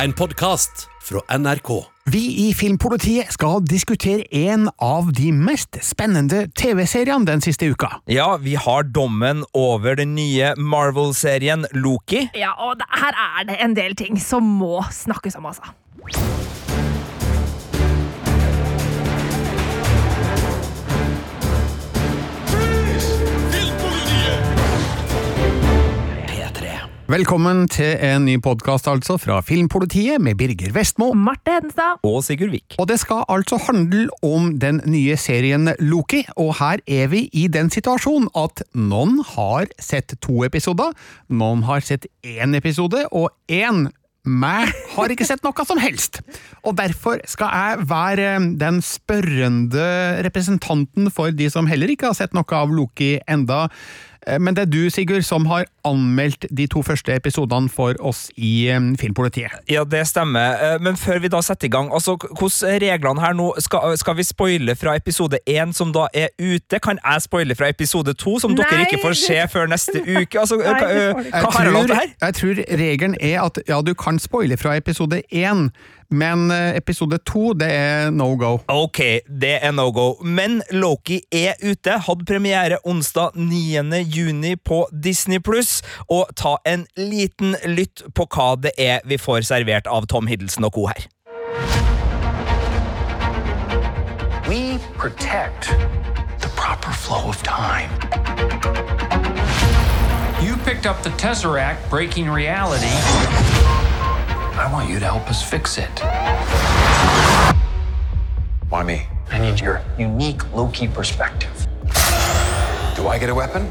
En podkast fra NRK. Vi i Filmpolitiet skal diskutere en av de mest spennende TV-seriene den siste uka. Ja, vi har dommen over den nye Marvel-serien Loki. Ja, og her er det en del ting som må snakkes om, altså. Velkommen til en ny podkast altså fra Filmpolitiet med Birger Vestmo. Marte Hedenstad. Og Sigurd Vik. Og det skal altså handle om den nye serien Loki, og her er vi i den situasjonen at noen har sett to episoder, noen har sett én episode, og én meg har ikke sett noe som helst. Og derfor skal jeg være den spørrende representanten for de som heller ikke har sett noe av Loki enda. Eh, Men det er du, Sigurd, som har anmeldt de to første episodene for oss i eh, Filmpolitiet. Ja, det stemmer. Eh, Men før vi da setter i gang, altså, hvordan reglene her nå? Skal, skal vi spoile fra episode én, som da er ute? Kan jeg spoile fra episode to, som dere ikke får se før neste uke? Altså, Nei, hva, hva har jeg lov til her? jeg tror regelen er at ja, du kan spoile fra episode én, men eh, episode to, det er no go. Ok, det er no go. Men Loki er ute. Hadde premiere onsdag 9. juni på Disney Pluss. Og ta en liten lytt på hva det er vi får servert av Tom Hiddleston og co. her. We protect the proper flow of time. You picked up the Tesseract breaking reality. I want you to help us fix it. Why me? I need your unique Loki perspective. Do I get a weapon?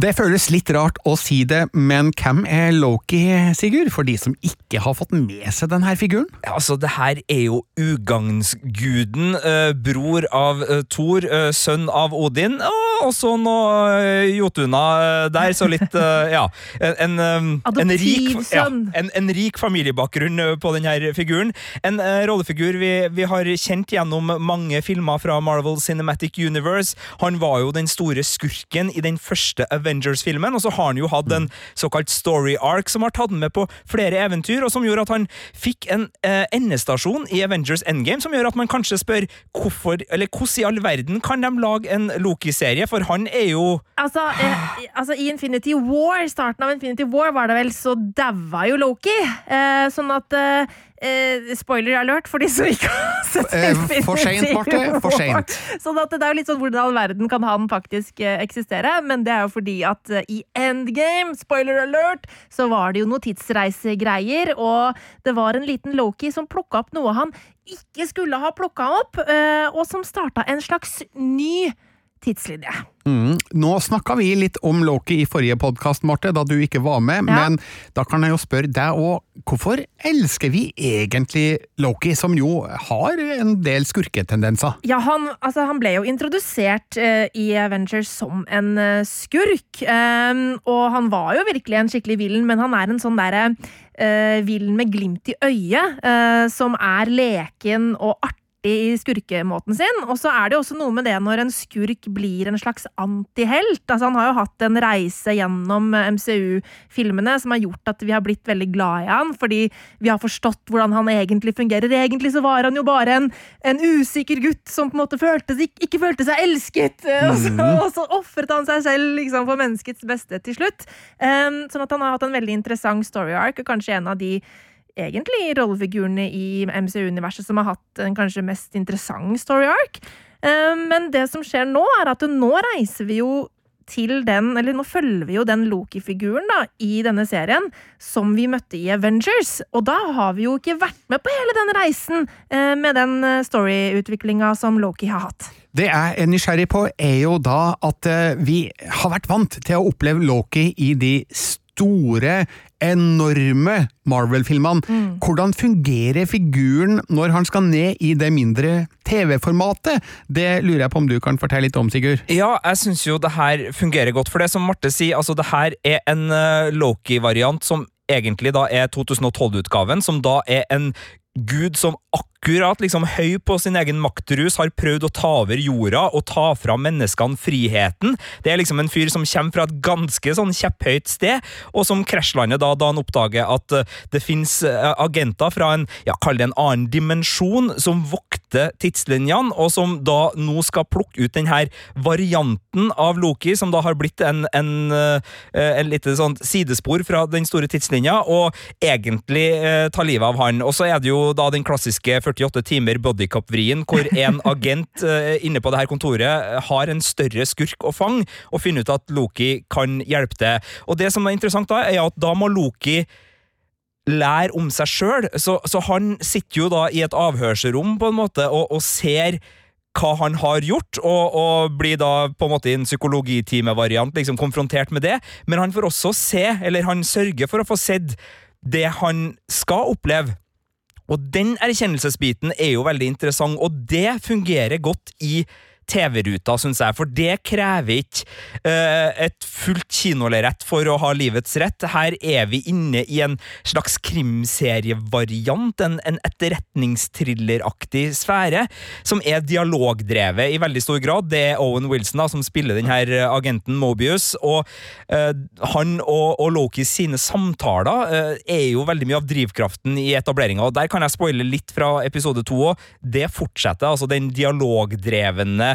Det føles litt rart å si det, men hvem er Loki, Sigurd, for de som ikke har fått med seg denne figuren? Ja, Altså, det her er jo ugagnsguden, eh, bror av eh, Thor, eh, sønn av Odin, og også noe eh, Jotuna eh, der, så litt eh, Ja. En, en, en, rik, ja, en, en rik familiebakgrunn på denne figuren. En rollefigur vi, vi har kjent gjennom mange filmer fra Marvel Cinematic Universe. Han var jo den store skurken i den første Avengers-filmen, og så har han jo hatt en såkalt story arc som har tatt med på flere eventyr, og som gjorde at han fikk en eh, endestasjon i Avengers Endgame, som gjør at man kanskje spør hvorfor, eller hvordan i all verden kan de lage en Loki-serie, for han er jo Altså, eh, altså, i Infinity War, starten av Infinity War, var det vel, så daua jo Loki. Eh, sånn at eh, eh, Spoiler alert for de som ikke har sett Eh, Infinity for sent, Marte, for seint. sent. Sånn at det er jo litt sånn hvordan i all verden kan han faktisk eh, eksistere, men det er jo fordi at i Endgame, spoiler alert, så var det jo noe tidsreisegreier, og det var en liten Loki som plukka opp noe han ikke skulle ha plukka opp, eh, og som starta en slags ny tidslinje. Mm. Nå snakka vi litt om Loki i forrige podkast, Marte, da du ikke var med, Ja. men da kan jeg jo spørre deg òg, hvorfor elsker vi egentlig Loki, som jo har en del skurketendenser? Ja, han, altså, han ble jo introdusert uh, i Avengers som en uh, skurk. Um, og han var jo virkelig en skikkelig villen, men han er en sånn derre uh, villen med glimt i øyet, eh, som er leken og artig i skurkemåten sin. Og så er det også noe med det når en skurk blir en slags antihelt. Altså, han har jo hatt en reise gjennom MCU-filmene som har gjort at vi har blitt veldig glad i han, fordi vi har forstått hvordan han egentlig fungerer. Egentlig så var han jo bare en, en usikker gutt som på en måte følte, ikke, ikke følte seg elsket. eh, Og så, og så ofret han seg selv liksom, for menneskets beste til slutt. Um, sånn at han har hatt en veldig interessant story arc, og kanskje en av de egentlig rollefigurene i MCU-universet som har hatt en kanskje mest interessant story arc. Um, men det som skjer nå, er at nå reiser vi jo til den, eller nå følger vi jo den Loki-figuren da, i denne serien, som vi møtte i Avengers. Og da har vi jo ikke vært med på hele den reisen eh, med den eh, story-utviklinga som Loki har hatt. Det jeg er nysgjerrig på, er jo da at eh, vi har vært vant til å oppleve Loki i de store, enorme Marvel-filmene. Hvordan fungerer figuren når han skal ned i det mindre TV-formatet? Det lurer jeg på om du kan fortelle litt om, Sigurd? Ja, jeg syns jo det her fungerer godt. For det som Marte sier, altså det her er en eh, Loki-variant som egentlig da er 2012-utgaven, som da er en gud som akkurat liksom høy på sin egen maktrus har prøvd å ta over jorda og ta fra menneskene friheten. Det er liksom en fyr som kommer fra et ganske sånn kjepphøyt sted, og som krasjlander da, da han oppdager at uh, det fins uh, agenter fra en ja, kall det en annen dimensjon som vokter tidslinjene, og som da nå skal plukke ut denne varianten av Loki, som da har blitt en, en, uh, en lite sånn sidespor fra den store tidslinja, og egentlig ta livet av han. Og så er det jo da den klassiske 48 timer bodycup-vrien, hvor en agent eh, inne på det her kontoret har en større skurk å fange, og finner ut at Loki kan hjelpe til. Og det som er interessant da, er at da må Loki lære om seg sjøl, så, så, han sitter jo da i et avhørsrom på en måte og, og ser hva han har gjort, og, og, blir da på en måte i en psykologitimevariant liksom konfrontert med det, men han får også se, eller han sørger for å få sett det han skal oppleve. Og den erkjennelsesbiten er jo veldig interessant, og det fungerer godt i TV-ruta, syns jeg, for det krever ikke uh, et fullt kinolerrett for å ha livets rett. Her er vi inne i en slags krimserievariant, en, en etterretningsthrilleraktig sfære, som er dialogdrevet i veldig stor grad. Det er Owen Wilson da, som spiller denne agenten Mobius, og uh, han og, og Loki sine samtaler uh, er jo veldig mye av drivkraften i etableringa, og der kan jeg spoile litt fra episode to òg. Det fortsetter, altså den dialogdrevne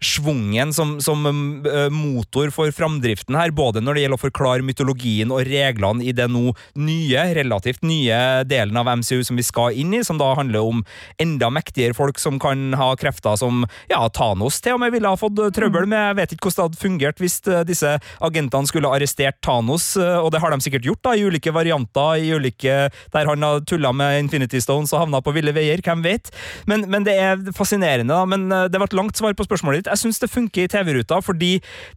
svungen som, som uh, motor for framdriften her, både når det gjelder å forklare mytologien og reglene i det nå nye, relativt nye delen av MCU som vi skal inn i, som da handler om enda mektigere folk som kan ha krefter som ja, Thanos til og med ville ha fått trøbbel med. Jeg vet ikke hvordan det hadde fungert hvis uh, disse agentene skulle arrestert Thanos, og det har de sikkert gjort, da, i ulike varianter, i ulike der han har tulla med Infinity Stones og havna på ville veier, hvem vet. Men, men det er fascinerende, da. Men det var et langt svar på spørsmålet ditt jeg syns det funker i TV-ruta, fordi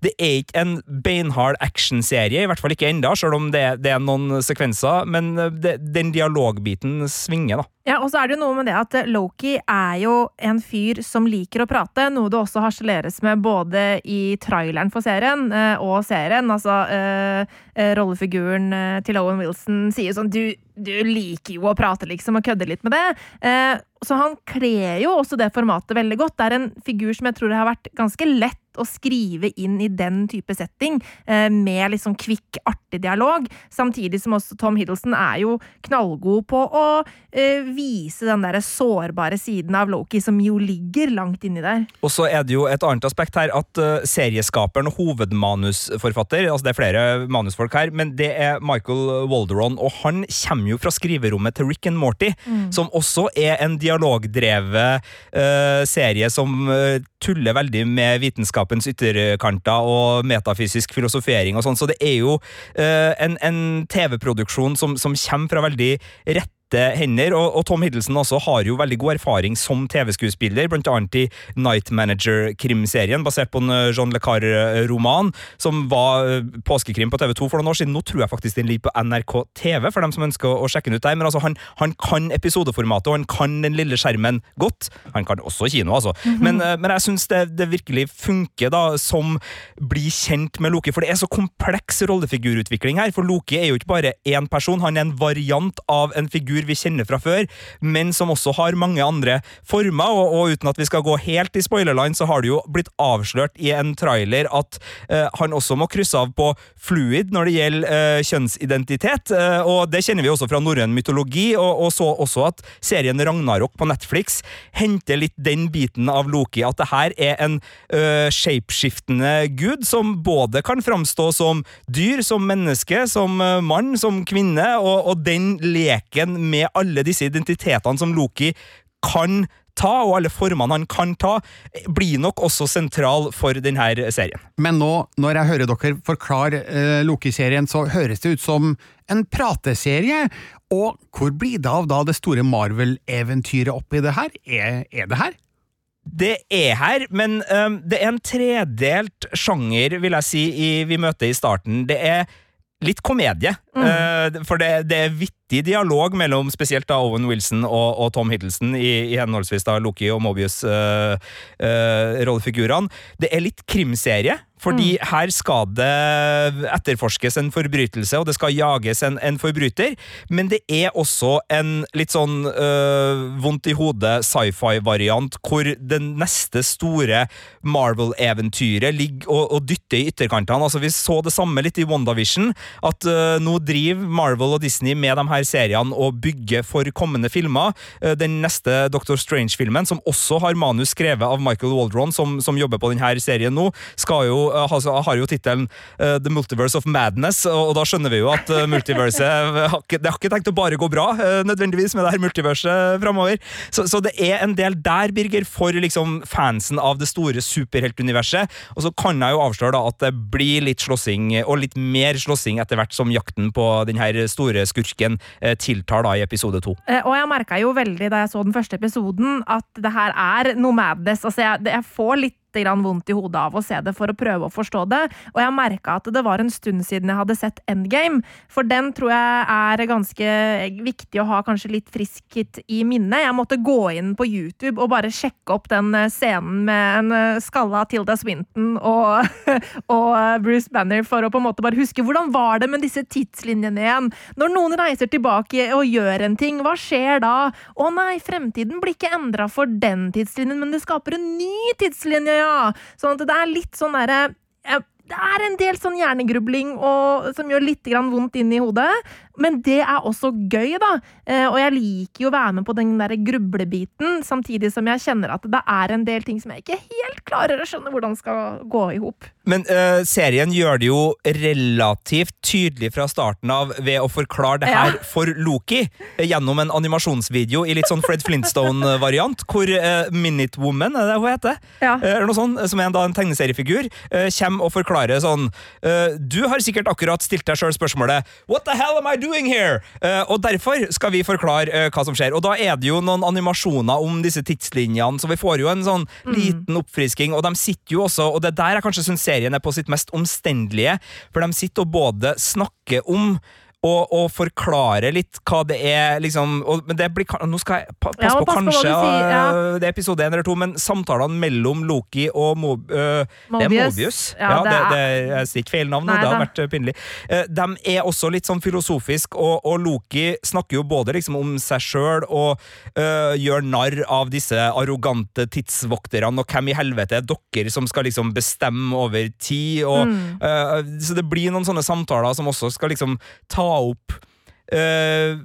det er ikke en beinhard actionserie, i hvert fall ikke enda, selv om det, det er noen sekvenser, men det, den dialogbiten svinger, da. Ja, og så er det jo noe med det at Loki er jo en fyr som liker å prate, noe det også harseleres med både i traileren for serien eh, og serien. Altså, eh, eh rollefiguren eh, til Owen Wilson sier sånn du, du, liker jo å prate, liksom, og kødde litt med det. Eh, så han kler jo også det formatet veldig godt. Det er en figur som jeg tror det har vært ganske lett å skrive inn i den type setting, eh, med liksom kvikk, artig dialog. Samtidig som også Tom Hiddleston er jo knallgod på å eh, vise den der sårbare siden av Loki, som jo ligger langt inni der. Og så er det jo et annet aspekt her, at uh, serieskaperen og hovedmanusforfatter, altså det er flere manusfolk her, men det er Michael Walderon, og han kommer jo fra skriverommet til Rick and Morty, mm. som også er en dialog dialogdrevet uh, serie som uh, tuller veldig med vitenskapens ytterkanter og metafysisk filosofering og sånn, så det er jo uh, en, en TV-produksjon som, som kommer fra veldig rett lette hender. Og, og, Tom Hiddleston også har jo veldig god erfaring som TV-skuespiller, annet i Night Manager-krimserien, basert på en eh, Jean Le Carre-roman, som var eh, påskekrim på TV2 for noen år siden. Nå tror jeg faktisk den ligger på NRK TV, for dem som ønsker å sjekke den ut der. Men altså, han, han kan episodeformatet, og han kan den lille skjermen godt. Han kan også kino, altså. Mm -hmm. men, eh, men, jeg syns det, det, virkelig funker, da, som blir kjent med Loki. For det er så kompleks rollefigurutvikling her. For Loki er jo ikke bare én person, han er en variant av en figur figur vi kjenner fra før, men som også har mange andre former. Og, og uten at vi skal gå helt i spoilerline, så har det jo blitt avslørt i en trailer at eh, han også må krysse av på fluid når det gjelder eh, kjønnsidentitet. Eh, og det kjenner vi også fra norrøn mytologi, og, og, så også at serien Ragnarok på Netflix henter litt den biten av Loki, at det her er en shapeskiftende gud som både kan framstå som dyr, som menneske, som mann, som kvinne, og, og den leken med alle disse identitetene som Loki kan ta, og alle formene han kan ta, blir nok også sentral for denne serien. Men nå, når jeg hører dere forklare uh, Loki-serien, så høres det ut som en prateserie. Og hvor blir det av da det store Marvel-eventyret oppi det her? Er, er, det her? Det er her, men um, det er en tredelt sjanger, vil jeg si, i, vi møter i starten. Det er litt komedie. Mm. Uh, for det, det, er vittig dialog mellom spesielt da Owen Wilson og, og Tom Hiddleston i, i henholdsvis da Loki og Mobius-rollefigurene. Uh, uh, det er litt krimserie, Fordi her skal det etterforskes en forbrytelse, og det skal jages en, en forbryter. Men det er også en litt sånn øh, vondt i hodet sci-fi-variant, hvor det neste store Marvel-eventyret ligger og, og dytter i ytterkantene. Altså, vi så det samme litt i WandaVision, at øh, nå driver Marvel og Disney med de her seriene og bygger for kommende filmer. Øh, den neste Doctor Strange-filmen, som også har manus skrevet av Michael Waldron, som, som jobber på denne serien nå, skal jo, øh, har jo tittelen øh, The Multiverse of Madness, og, da skjønner vi jo at øh, multiverset det har ikke tenkt å bare gå bra, nødvendigvis, med det her multiverset framover. Så, så det er en del der, Birger, for liksom fansen av det store superheltuniverset. Og så kan jeg jo avsløre da at det blir litt slåssing, og litt mer slåssing etter hvert som jakten på den her store skurken eh, tiltar da i episode to. Eh, Og jeg merka jo veldig da jeg så den første episoden, at det her er noe madness. Altså, jeg, jeg får litt vondt i hodet av å se det for å prøve å forstå det. Og jeg merka at det var en stund siden jeg hadde sett Endgame, for den tror jeg er ganske viktig å ha kanskje litt friskt i minnet. Jeg måtte gå inn på YouTube og bare sjekke opp den eh, scenen med en eh, skalla Tilda Swinton og, og eh, Bruce Banner for å på en måte bare huske hvordan var det med disse tidslinjene igjen. Når noen reiser tilbake og gjør en ting, hva skjer da? Å nei, fremtiden blir ikke endra for den tidslinjen, men det skaper en ny tidslinje, ja! Sånn at det er litt sånn derre det er en del sånn hjernegrubling og, som gjør litt vondt inn i hodet, men det er også gøy, da. Eh, og jeg liker jo å være med på den der grublebiten, samtidig som jeg kjenner at det er en del ting som jeg ikke helt klarer å skjønne hvordan skal gå i hop. Men uh, serien gjør det jo relativt tydelig fra starten av ved å forklare det her Ja. for Loki eh, gjennom en animasjonsvideo i litt sånn Fred Flintstone-variant, hvor uh, Minute Woman, er det hun heter? Ja. Eh, Eller noe sånt, som er en, da, en tegneseriefigur, uh, kommer og forklarer sånn Du har sikkert akkurat stilt deg sjøl spørsmålet What the hell am I doing here? Uh, og derfor skal vi forklare uh, hva som skjer. Og da er det jo noen animasjoner om disse tidslinjene, så vi får jo en sånn liten oppfrisking, og de sitter jo også, og det er der jeg kanskje syns serien er på sitt mest omstendelige, for de sitter og både snakker om og, og forklare litt hva det er, liksom og, Men det blir Nå skal jeg pa, passe Ja, på pass på kanskje du sier, ja. eh, det er episode én eller to, men samtalene mellom Loki og Det er Mobius. Mobius. Ja, det det, er- det, jeg sier ikke feil navn Nei det har vært eh, pinlig. Uh, De er også litt sånn filosofisk, og, og Loki snakker jo både liksom om seg sjøl og uh, gjør narr av disse arrogante tidsvokterne, og hvem i helvete er dere som skal liksom bestemme over tid, og Mm. Så det blir noen sånne samtaler som også skal liksom ta opp eh,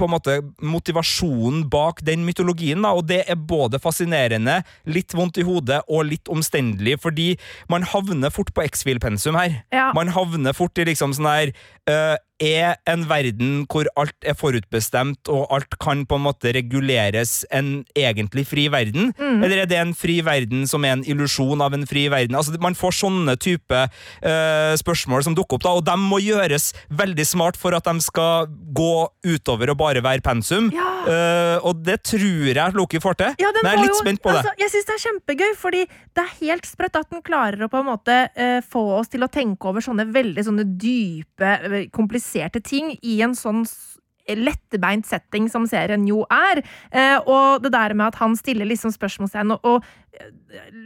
på en måte motivasjonen bak den mytologien, da, og det er både fascinerende, litt vondt i hodet og litt omstendelig, fordi man havner fort på X-Fil-pensum her. Ja. Man havner fort i liksom sånn her eh, Er en verden hvor alt er forutbestemt, og alt kan på en måte reguleres, en egentlig fri verden? Mm. Eller er det en fri verden som er en illusjon av en fri verden? Altså, man får sånne type uh, spørsmål som dukker opp, da, og de må gjøres veldig smart for at de skal gå utover og bare være pensum. Ja. Uh, og det tror jeg Loki får til. Ja, Men jeg er litt jo- spent på det. Altså, jeg syns det er kjempegøy, fordi det er helt sprøtt at den klarer å på en måte uh, få oss til å tenke over sånne veldig sånne dype, eh, kompliserte ting i en sånn lettebeint setting som serien jo er. Eh, og det der med at han stiller liksom spørsmålstegn og, og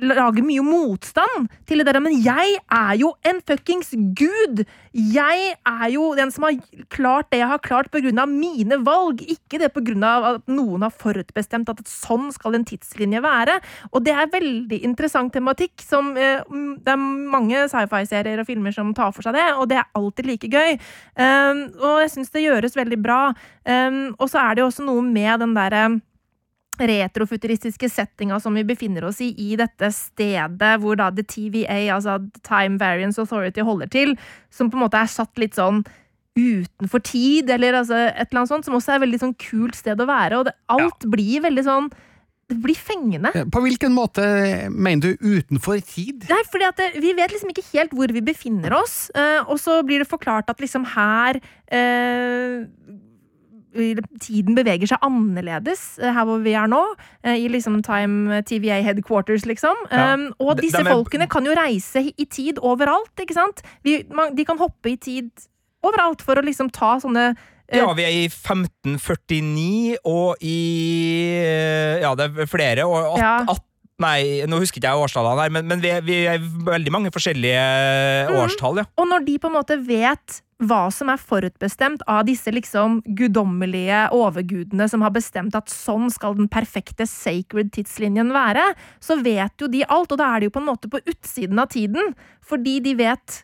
lager mye motstand til det der Men jeg er jo en fuckings gud! Jeg er jo den som har klart det jeg har klart av mine valg, ikke det av at noen har forutbestemt at sånn skal en tidslinje være. Og det er veldig interessant tematikk som eh, mm, Det er mange sci-fi-serier og filmer som tar for seg det, og det er alltid like gøy. Um, og jeg syns det gjøres veldig bra. Um, og så er det jo også noe med den derre retrofuturistiske settinga som vi befinner oss i i dette stedet hvor da The TVA, altså Time Variance Authority, holder til, som på en måte er satt litt sånn utenfor tid, eller altså et eller annet sånt, som også er et veldig sånn kult sted å være, og det, alt blir veldig sånn Det blir fengende. På hvilken måte mener du utenfor tid? Nei, fordi at det, Vi vet liksom ikke helt hvor vi befinner oss, eh, og så blir det forklart at liksom her eh, Tiden beveger seg annerledes eh, her hvor vi er nå, eh, i liksom Time TVA headquarters, liksom. Ja. Um, og De- disse dem er- folkene kan jo reise i tid overalt, ikke sant? Vi, man, de kan hoppe i tid overalt for å liksom ta sånne eh, Ja, vi er i 1549, og i Ja, det er flere. Og 18, Ja. 18 Nei, nå husker ikke jeg årstallene her, men, men vi, vi er veldig mange forskjellige Mm. årstall, ja. Og når de på en måte vet hva som er forutbestemt av disse liksom guddommelige overgudene som har bestemt at sånn skal den perfekte sacred tidslinjen være, så vet jo de alt, og da er de jo på en måte på utsiden av tiden, fordi de vet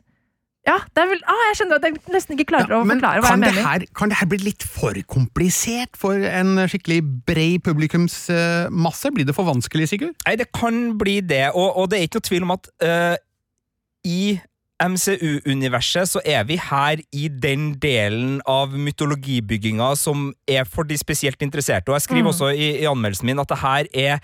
Ja, det er vel ah, Jeg skjønner at jeg nesten ikke klarer å forklare hva kan jeg det, mener. her, kan det her bli litt for komplisert for en skikkelig bred publikumsmasse? Blir det for vanskelig, Sigurd? Nei, det kan bli det, og, og det er ikke noe tvil om at uh, i MCU-universet så er vi her i den delen av mytologibygginga som er for de spesielt interesserte. Og jeg skriver Mm. også i, i anmeldelsen min at det her er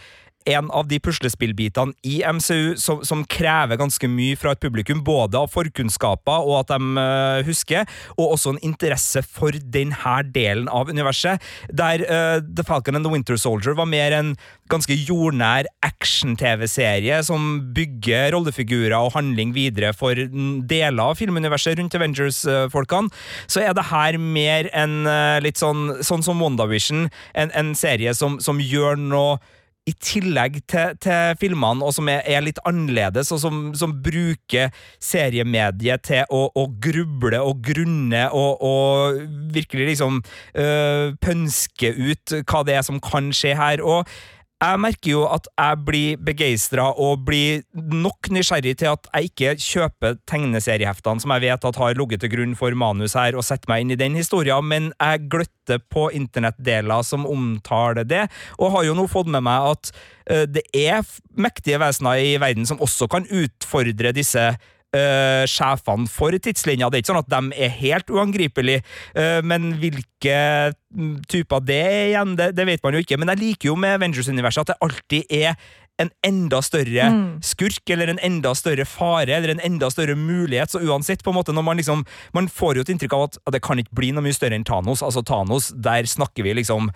en av de puslespillbitene i MCU som, som krever ganske mye fra et publikum, både av forkunnskaper og at de uh, husker, og også en interesse for denne delen av universet, der uh, The Falcon and the Winter Soldier var mer en ganske jordnær action-TV-serie som bygger rollefigurer og handling videre for deler av filmuniverset rundt Avengers-folkene, så er det her mer en uh, litt sånn, sånn som WandaVision, en, en serie som, som gjør noe i tillegg til, til filmene, og som er, er litt annerledes, og som, som bruker seriemediet til å, å gruble og grunne og, og virkelig liksom øh, pønske ut hva det er som kan skje her. Og jeg merker jo at jeg blir begeistra og blir nok nysgjerrig til at jeg ikke kjøper tegneserieheftene som jeg vet at har ligget til grunn for manus her, og setter meg inn i den historien, men jeg gløtter på internettdeler som omtaler det, og har jo nå fått med meg at eh, det er mektige vesener i verden som også kan utfordre disse eh, sjefene for tidslinja. Det er ikke sånn at de er helt uangripelige, uh, men hvilke mm, typer det er igjen, det, det vet man jo ikke. Men jeg liker jo med Avengers-universet at det alltid er en enda større skurk, eller en enda større fare, eller en enda større mulighet. Så uansett, på en måte, når man liksom Man får jo et inntrykk av at at det kan ikke bli noe mye større enn Thanos. Altså Thanos, der snakker vi liksom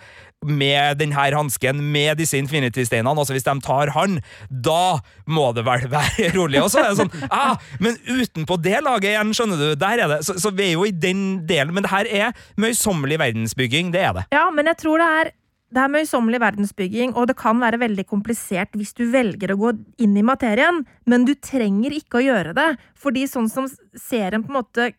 med den her hansken, med disse Infinity-steinene. Altså Hvis de tar han, da må det vel være rolig. Og så er det sånn ah, Men utenpå det laget igjen, skjønner du, der er det. Så, så vi er jo i den delen. Men det her er møysommelig verdensbygging, det er det. Ja, men jeg tror det er det er møysommelig verdensbygging, og det kan være veldig komplisert hvis du velger å gå inn i materien, men du trenger ikke å gjøre det. Fordi sånn som serien på en måte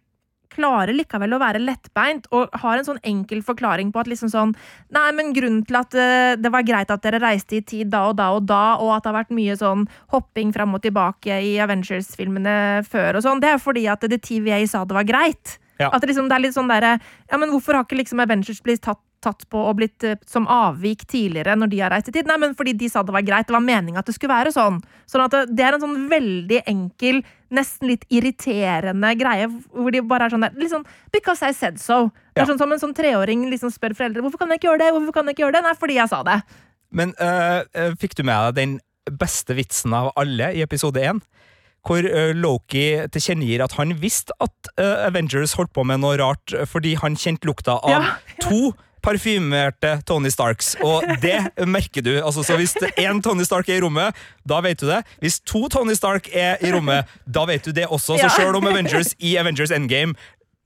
klarer likevel å være lettbeint og har en sånn enkel forklaring på at liksom sånn Nei, men grunnen til at eh, det var greit at dere reiste i tid da og da og da, og at det har vært mye sånn hopping fram og tilbake i Avengers-filmene før og sånn, det er fordi at The TVA sa det var greit. Ja. At det liksom, det er litt sånn derre Ja, men hvorfor har ikke liksom Avengers blitt tatt, tatt på og blitt eh, som avvik tidligere når de har reist i tid? Nei, men fordi de sa det var greit. Det var meninga at det skulle være sånn. Sånn at det, det er en sånn veldig enkel, nesten litt irriterende greie hvor de bare er sånn der sånn Because I said so. Det Ja. er sånn som en sånn treåring liksom spør foreldre hvorfor kan jeg ikke gjøre det. Hvorfor kan jeg ikke gjøre det? Nei, fordi jeg sa det. Men øh, fikk du med deg den beste vitsen av alle i episode én? Hvor Loki tilkjennegir at han visste at Avengers holdt på med noe rart fordi han kjente lukta av Ja. to parfymerte Tony Starks, og det merker du. Altså, så hvis én Tony Stark er i rommet, da vet du det. Hvis to Tony Stark er i rommet, da vet du det også. Så sjøl om Avengers i Avengers Endgame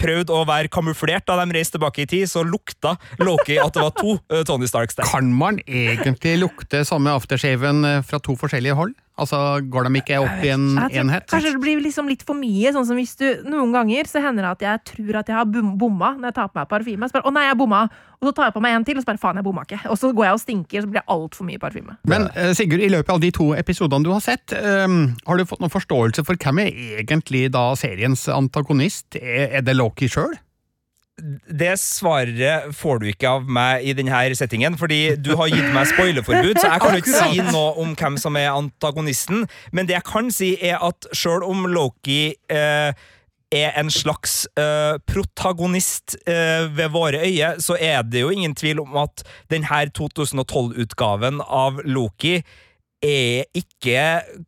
prøvde å være kamuflert da de reiste tilbake i tid, så lukta Loki at det var to øh, Tony Starks der. Kan man egentlig lukte samme aftershaven eh, fra to forskjellige hold? Altså, Går de ikke opp i en enhet? Kanskje det blir liksom litt for mye. Sånn som hvis du, Noen ganger så hender det at jeg tror at jeg har bom- bomma når jeg tar på meg parfyme. Så bare, å nei, jeg bomma. Og så tar jeg på meg en til, og så bare faen, jeg bomma ikke. Og så går jeg og stinker, så blir det altfor mye parfyme. Men eh, Sigurd, i løpet av de to episodene du har sett, um, har du fått noen forståelse for hvem er egentlig da seriens antagonist? Er, er det Loki sjøl? Det svaret får du ikke av meg i denne settingen, fordi du har gitt meg spoilerforbud, så jeg kan jo ikke si noe om hvem som er antagonisten. Men det jeg kan si, er at sjøl om Loki eh, er en slags eh, protagonist eh, ved våre øyne, så er det jo ingen tvil om at denne 2012-utgaven av Loki er ikke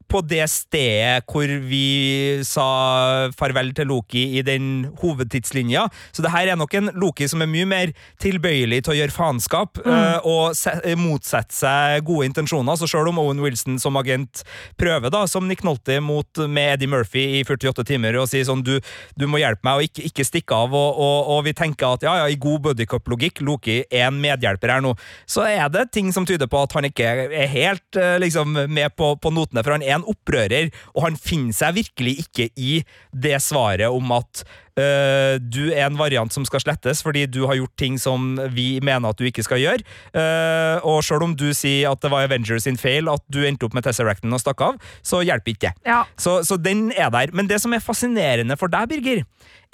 på det stedet hvor vi sa farvel til Loki i den hovedtidslinja. Så det her er nok en Loki som er mye mer tilbøyelig til å gjøre faenskap eh, og se, motsette seg gode intensjoner. Så selv om Owen Wilson som agent prøver, da, som Nick Nolte mot, med Eddie Murphy i 48 timer, og sier sånn du, du må hjelpe meg, og ikke, ikke stikke av, og, og, og vi tenker at ja, ja, i god buddycup-logikk, Loki er en medhjelper her nå, så er det ting som tyder på at han ikke er helt eh, liksom liksom med på, på notene, for han er en opprører, og han finner seg virkelig ikke i det svaret om at øh, du er en variant som skal slettes fordi du har gjort ting som vi mener at du ikke skal gjøre. Uh, og selv om du sier at det var Avengers sin feil at du endte opp med Tesseracten og stakk av, så hjelper ikke det. Ja. Så, så den er der. Men det som er fascinerende for deg, Birger,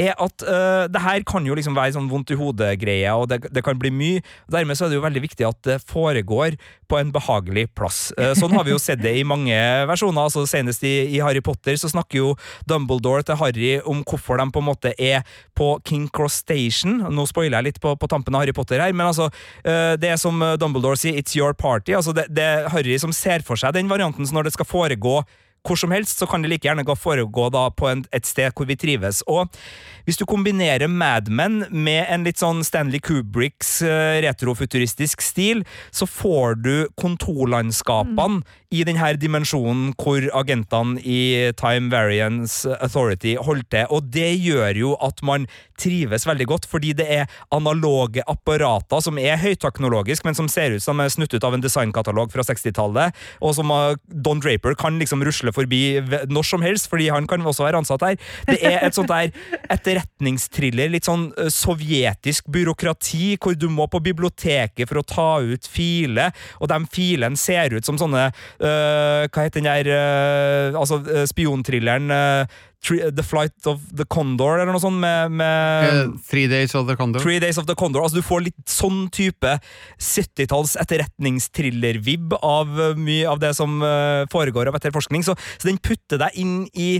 er at uh, det her kan jo liksom være sånn vondt i hodet-greie, og det, det kan bli mye. Dermed så er det jo veldig viktig at det foregår på en behagelig plass. Sånn har vi jo sett det i mange versjoner. altså Senest i, i Harry Potter så snakker jo Dumbledore til Harry om hvorfor de på en måte er på King Cross Station. Nå spoiler jeg litt på, på tampen av Harry Potter her, men altså øh, det er som Dumbledore sier, it's your party. altså Det, det er Harry som ser for seg den varianten, så når det skal foregå hvor som helst, så kan det like gjerne foregå da på en, et sted hvor vi trives. Og hvis du kombinerer Mad Men med en litt sånn Stanley Kubricks uh, retrofuturistisk stil, så får du kontorlandskapene i denne dimensjonen hvor agentene i Time Variance Authority holder til, og det gjør jo at man trives veldig godt, fordi det er analoge apparater som er høyteknologisk, men som ser ut som er snutt ut av en designkatalog fra 60-tallet, og som uh, Don Draper kan liksom rusle forbi når som helst, fordi han kan også være ansatt her. Det er et sånt der etterretningsthriller, litt sånn uh, sovjetisk byråkrati, hvor du må på biblioteket for å ta ut filer, og de filene ser ut som sånne uh, Hva heter den der uh, Altså spionthrilleren Tri- The Flight of the Condor, eller noe sånt, med, med uh, Three Days of the Condor. Three Days of the Condor. Altså, du får litt sånn type 70-talls etterretningsthriller-vib av uh, mye av det som foregår av etterforskning. Så, så den putter deg inn i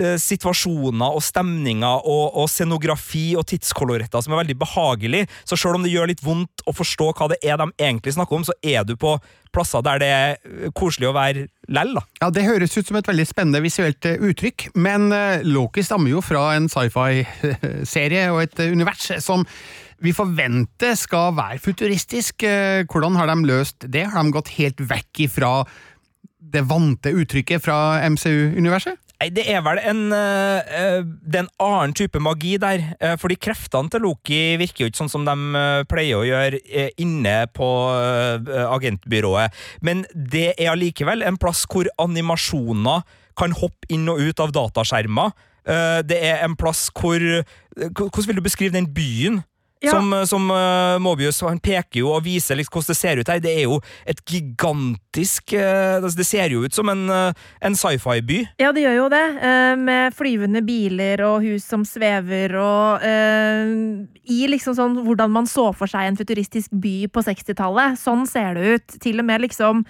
uh, situasjoner og stemninger og, og scenografi og tidskoloretter som er veldig behagelig. Så selv om det gjør litt vondt å forstå hva det er de egentlig snakker om, så er du på plasser der det er uh, koselig å være lell, da. Ja, Det høres ut som et veldig spennende visuelt eh, uttrykk, men eh, Loki stammer jo fra en sci-fi-serie og et eh, univers som vi forventer skal være futuristisk. Eh, Hvordan har de løst det? Har de gått helt vekk ifra det vante uttrykket fra MCU-universet? Nei, det er vel en, eh, eh, det er en annen type magi der. eh, fordi kreftene til Loki virker jo ikke sånn som de pleier å gjøre inne på agentbyrået. Men det er allikevel en plass hvor animasjoner kan hoppe inn og ut av dataskjermer. Det er en plass hvor Hvordan vil du beskrive den byen? Ja. Som, som uh, Mobius han peker jo og viser liksom, hvordan det ser ut her. Det er jo et gigantisk eh, altså Det ser jo ut som en, uh, en sci-fi-by. Ja, det gjør jo det. eh, Med flyvende biler og hus som svever og eh, I liksom sånn hvordan man så for seg en futuristisk by på 60-tallet. Sånn ser det ut. Til og med liksom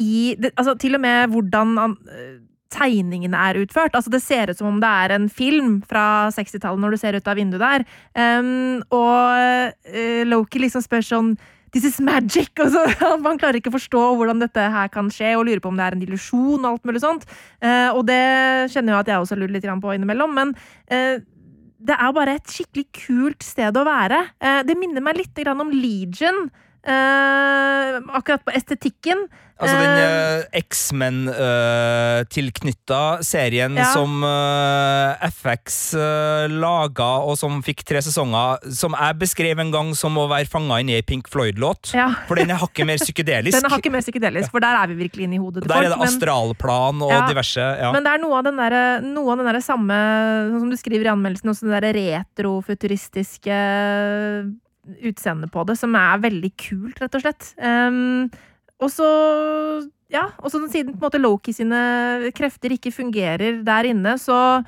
i det, Altså til og med hvordan an- eh, tegningene er utført. Altså Det ser ut som om det er en film fra 60-tallet når du ser ut av vinduet der. Um, og uh, Loki liksom spør sånn This is magic! Og så, man klarer ikke å forstå hvordan dette her kan skje, og lurer på om det er en illusjon og alt mulig sånt. Uh, og det kjenner jo at jeg også lurer litt på innimellom, men uh, det er bare et skikkelig kult sted å være. Det minner meg litt om Legion. Eh, akkurat på estetikken. Altså den Eh, uh, X-Men-tilknytta serien Ja. som eh, FX uh, laga, og som fikk tre sesonger, som jeg beskrev en gang som å være fanga inni ei Pink Floyd-låt. Ja. For den er hakket mer psykedelisk. Den er hakket mer psykedelisk, for der er vi virkelig inne i hodet til Der er folk. det astralplan og Ja. diverse. Ja. Men det er noe av den der, noe av den der samme, sånn som du skriver i anmeldelsen, også den der retrofuturistiske utseendet på det, som er veldig kult, rett og slett. Um, og så Ja, og så siden på en måte Loki sine krefter ikke fungerer der inne, så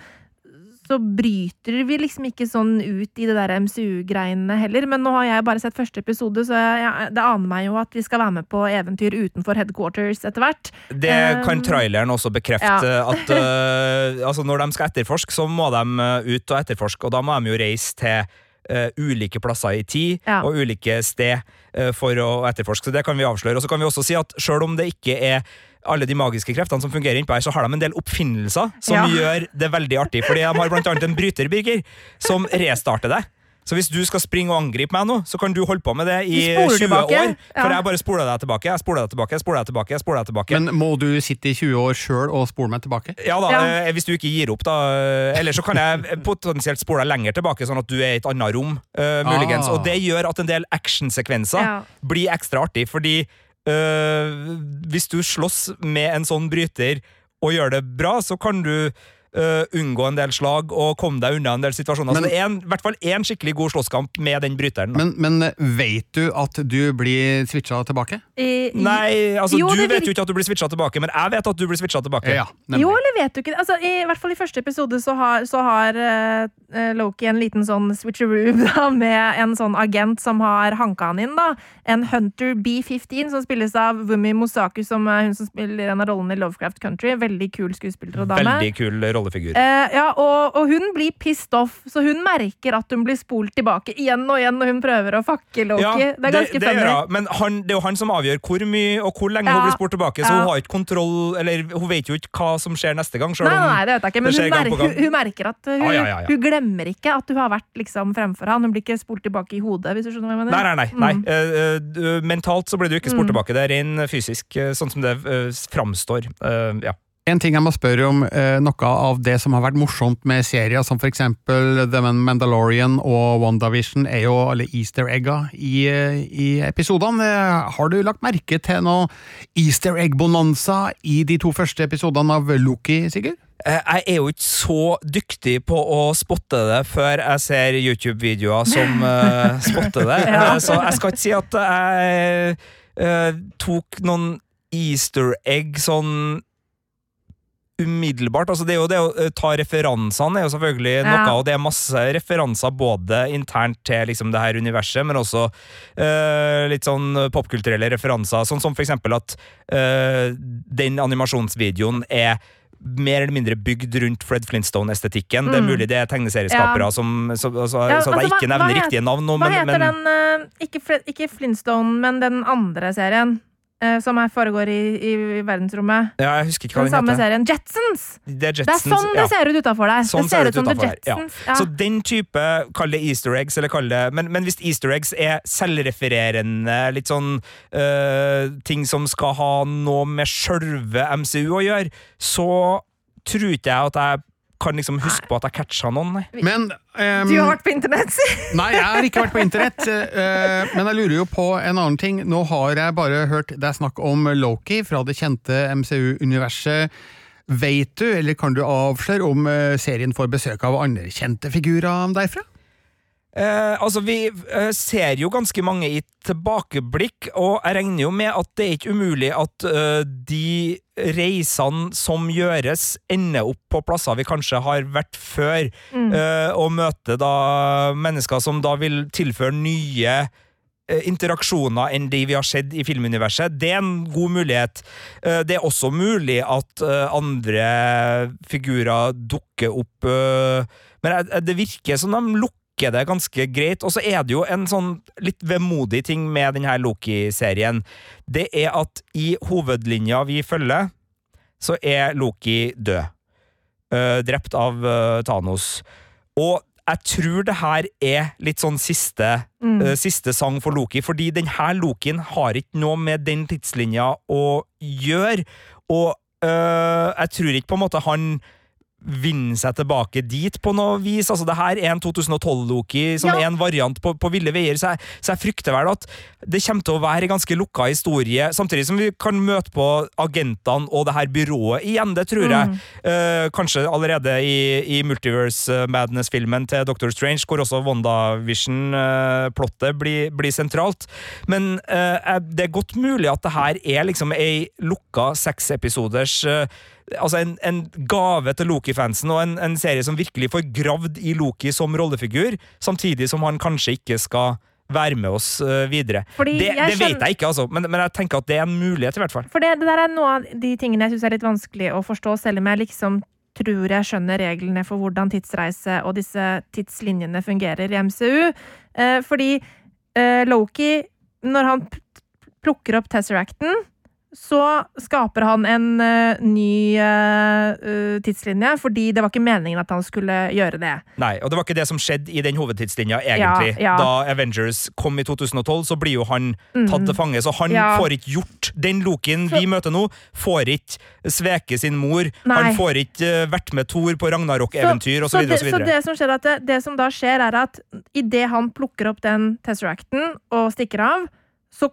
så bryter vi liksom ikke sånn ut i det der MCU-greiene heller. Men nå har jeg bare sett første episode, så jeg, det aner meg jo at vi skal være med på eventyr utenfor headquarters etter hvert. Det kan Um, traileren også bekrefte. At uh, altså Når de skal etterforske, så må de ut og etterforske, og da må de jo reise til uh, ulike plasser i tid Ja. og ulike sted uh, for å etterforske. Så det kan vi avsløre. Og så kan vi også si at selv om det ikke er alle de magiske kreftene som fungerer innpå her, så har de en del oppfinnelser som Ja. gjør det veldig artig. Fordi de har blant annet en bryter, Birger, som restarter deg. Så hvis du skal springe og angripe meg nå, så kan du holde på med det i 20 tilbake. år. For Ja. jeg bare spoler deg tilbake. Jeg spoler deg tilbake, jeg spoler deg tilbake, jeg spoler deg tilbake. Men må du sitte i 20 år sjøl og spole meg tilbake? Ja da, Ja. eh, hvis du ikke gir opp, da. eh, Eller så kan jeg potensielt spole deg lenger tilbake, sånn at du er i et annet rom, Uh, muligens. Ah. Og det gjør at en del actionsekvenser Ja. blir ekstra artig, fordi uh, Hvis du slåss med en sånn bryter og gjør det bra, så kan du øh, unngå en del slag og komme deg unna en del situasjoner. Men- så det er en, i hvert fall én skikkelig god slåsskamp med den bryteren. Men, men vet du at du blir switcha tilbake? I, Nei, altså Jo, du vet jo ikke at du blir switcha tilbake, men jeg vet at du blir switcha tilbake. Ja. Jo, eller vet du ikke altså, I hvert fall i første episode så har, så har eh, eh, Loki en liten sånn switcheroo da, med en sånn agent som har hanka han inn. da En Hunter B-15, som spilles av Wumi Mosaku, som er hun som spiller en av rollene i Lovecraft Country. Veldig kul skuespiller og dame. Veldig kul rollefigur. Eh, ja, og, og hun blir pissed off, så hun merker at hun blir spolt tilbake igjen og igjen når hun prøver å fucke Loki. Ja, det er ganske det funny. men han, det er jo han som avgjør hvor mye og hvor lenge Ja. hun blir spurt tilbake, så hun har ikke kontroll Eller hun vet jo ikke hva som skjer neste gang. selv Nei, nei, det vet jeg ikke, men hun, gang mer, gang. hun, hun merker at hun, ah, hun glemmer ikke at hun har vært liksom fremfor han. Hun blir ikke spolt tilbake i hodet, hvis du skjønner hva jeg mener. Nei, nei, nei. Mm. nei. Uh, mentalt så blir du ikke spurt Mm. tilbake. Det er ren fysisk, eh, sånn som det uh, framstår. Uh, ja. En ting jeg må spørre om, eh, noe av det som har vært morsomt med serier som eksempel The Mandalorian og WandaVision, er jo alle easter egga i, i episodene. Eh, Har du lagt merke til noe easter egg-bonanza i de to første episodene av Loki, Sigurd? Eh, Jeg er jo ikke så dyktig på å spotte det før jeg ser YouTube-videoer som uh, spotter det. Ja. Så jeg skal ikke si at jeg uh, tok noen easter egg sånn umiddelbart. Altså det jo det å eh, ta referansene er jo selvfølgelig Ja. noe, og det er masse referanser både internt til liksom det her universet, men også uh, litt sånn popkulturelle referanser, sånn som for eksempel at uh, den animasjonsvideoen er mer eller mindre bygd rundt Fred Flintstone-estetikken. Det er Mm. mulig det er tegneserieskapere Ja. som Så, så, Ja, så altså, jeg ikke hva nevner hva riktige navn nå, Hva men, heter men den uh, ikke, Fred, ikke Flintstone, men den andre serien som er foregår i, i verdensrommet? ja, Jeg husker ikke hva Den den samme heter. serien. Jetsons! Det er Jetsons, Det er sånn ja. det ser ut utafor der. Sånn det ser ut som utenfor her, ja. Ja. Så den type, kall det easter eggs, eller kall det Men, men hvis easter eggs er selvrefererende, litt sånn øh, ting som skal ha noe med sjølve MCU å gjøre, så tror ikke jeg at jeg kan liksom huske på at jeg catcha noen, nei. Men um, Du har vært på internett, si! Nei, jeg har ikke vært på internett, Uh, men jeg lurer jo på en annen ting. Nå har jeg bare hørt det er snakk om Loki fra det kjente MCU-universet. Vet du, eller kan du avsløre om eh, serien får besøk av andre kjente figurer derfra? Eh, altså, vi eh, ser jo ganske mange i tilbakeblikk, og jeg regner jo med at det er ikke umulig at eh, de reisene som gjøres, ender opp på plasser vi kanskje har vært før, Mm. eh, og møter da mennesker som da vil tilføre nye eh, interaksjoner enn de vi har sett i filmuniverset. Det er en god mulighet. Eh, Det er også mulig at andre figurer dukker opp, men det virker som de lukker det ganske greit. Og så er det jo en sånn litt vemodig ting med denne Loki-serien. Det er at i hovedlinja vi følger, så er Loki død. Uh, drept av uh, Thanos. Og jeg tror det her er litt sånn siste Mm. uh, siste sang for Loki, fordi denne Lokien har ikke noe med den tidslinja å gjøre, og jeg tror ikke på en måte han vinner seg tilbake dit på noe vis. Altså, det her er en 2012-Loki som Ja. er en variant på, på ville veier, så jeg, så jeg frykter vel at det kommer til å være en ganske lukka historie, samtidig som vi kan møte på agentene og det her byrået igjen, det tror jeg. Uh, kanskje allerede i, i Multiverse Madness-filmen til Doctor Strange, hvor også WandaVision-plottet blir, blir sentralt. Men uh, det er godt mulig at det her er liksom ei lukka seksepisoders eh, Altså en, en gave til Loki-fansen, og en, en serie som virkelig får gravd i Loki som rollefigur, samtidig som han kanskje ikke skal være med oss eh, videre. Fordi Det, det vet jeg ikke, altså, men, men jeg tenker at det er en mulighet, i hvert fall. For det, det der er noe av de tingene jeg syns er litt vanskelig å forstå, selv om jeg liksom tror jeg skjønner reglene for hvordan tidsreise og disse tidslinjene fungerer i MCU. Eh, fordi eh, Loki, når han plukker opp Tesseracten, så skaper han en uh, ny eh, tidslinje, fordi det var ikke meningen at han skulle gjøre det. Nei, og det var ikke det som skjedde i den hovedtidslinja, egentlig. Ja, ja. Da Avengers kom i 2012, så blir jo han tatt til fange, så han Mm. Ja. får ikke gjort Den Loken vi møter nå, får ikke sveke sin mor. Nei. Han får ikke uh, vært med Thor på Ragnarok-eventyr, så, så, det, så det som skjer er at det, det som da skjer, er at idet han plukker opp den Tesseracten og stikker av, så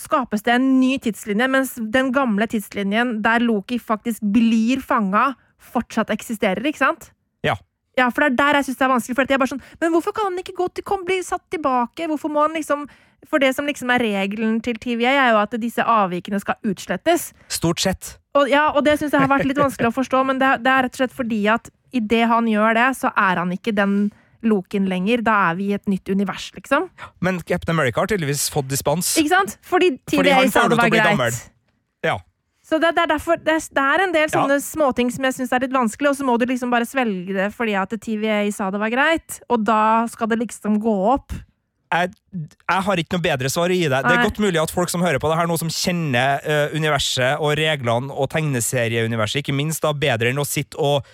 skapes det en ny tidslinje, mens den gamle tidslinjen der Loki faktisk blir fanga, fortsatt eksisterer, ikke sant? Ja. Ja, for det er der jeg syns det er vanskelig. For jeg er bare sånn, Men hvorfor kan han ikke gå til, kom, bli satt tilbake? Hvorfor må han liksom For det som liksom er regelen til TVA, er jo at disse avvikene skal utslettes. Stort sett. Og, ja, og det syns jeg har vært litt vanskelig å forstå, men det, det er rett og slett fordi at idet han gjør det, så er han ikke den Loken lenger. Da er vi i et nytt univers, liksom. Men Captain America har tydeligvis fått dispens. Ikke sant? Fordi får sa det var greit. gammel. Ja. Så det, det er derfor det, det er en del Ja. sånne småting som jeg syns er litt vanskelig, og så må du liksom bare svelge det fordi at TVA sa det var greit, og da skal det liksom gå opp. jeg, jeg har ikke noe bedre svar å gi deg. Det er godt mulig at folk som hører på det her, noe som kjenner uh, universet og reglene og tegneserieuniverset, ikke minst, da bedre enn å sitte og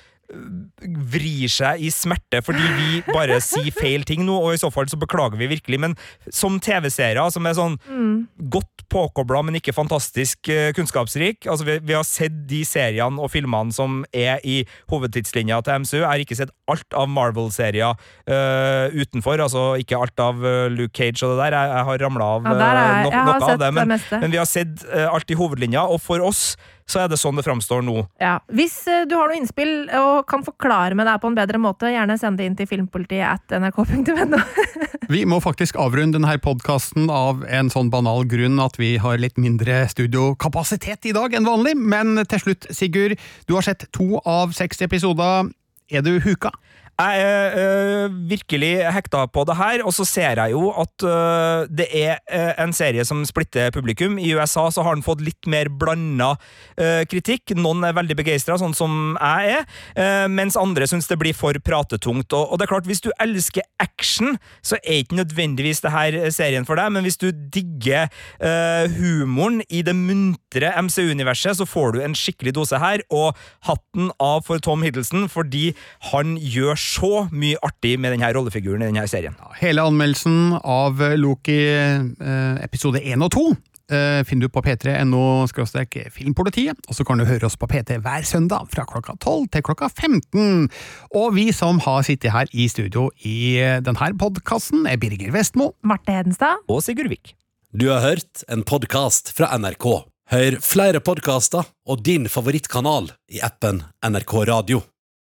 vrir seg i smerte fordi vi bare sier feil ting nå, og i så fall så beklager vi virkelig. Men som TV-seere som er sånn godt påkobla, men ikke fantastisk eh, kunnskapsrik altså vi, vi har sett de seriene og filmene som er i hovedtidslinja til MCU. Jeg har ikke sett alt av Marvel-serier uh, utenfor, altså ikke alt av eh, Luke Cage og det der. Jeg, jeg har ramla av Ja, er, no, noe av det. det, Men, det men vi har sett uh, alt i hovedlinja, og for oss så er det sånn det framstår nå. Ja. Hvis eh, du har noe innspill og kan forklare med deg på en bedre måte, gjerne send det inn til filmpolitiet at nrk.no. Vi må faktisk avrunde denne podkasten av en sånn banal grunn at vi har litt mindre studiokapasitet i dag enn vanlig, men til slutt, Sigurd, du har sett to av seks episoder. Er du huka? Jeg er øh, virkelig hekta på det her, og så ser jeg jo at øh, det er øh, en serie som splitter publikum. I USA så har den fått litt mer blanda kritikk. Noen er veldig begeistra, sånn som jeg er, mens andre syns det blir for pratetungt. Og, og det er klart, hvis du elsker action, så er ikke nødvendigvis det her serien for deg, men hvis du digger humoren i det muntre MCU-universet, så får du en skikkelig dose her, og hatten av for Tom Hiddleston, fordi han gjør så mye artig med denne rollefiguren i denne serien. Hele anmeldelsen av Loki eh, episode 1 og 2 eh, finner du på p3.no filmpolitiet, og så kan du høre oss på PT hver søndag fra klokka 12 til klokka 15. Og vi som har sittet her i studio i eh, denne podkasten, er Birger Vestmo. Marte Hedenstad. Og Sigurd Vik. Du har hørt en podkast fra NRK. Hør flere podkaster og din favorittkanal i appen NRK Radio.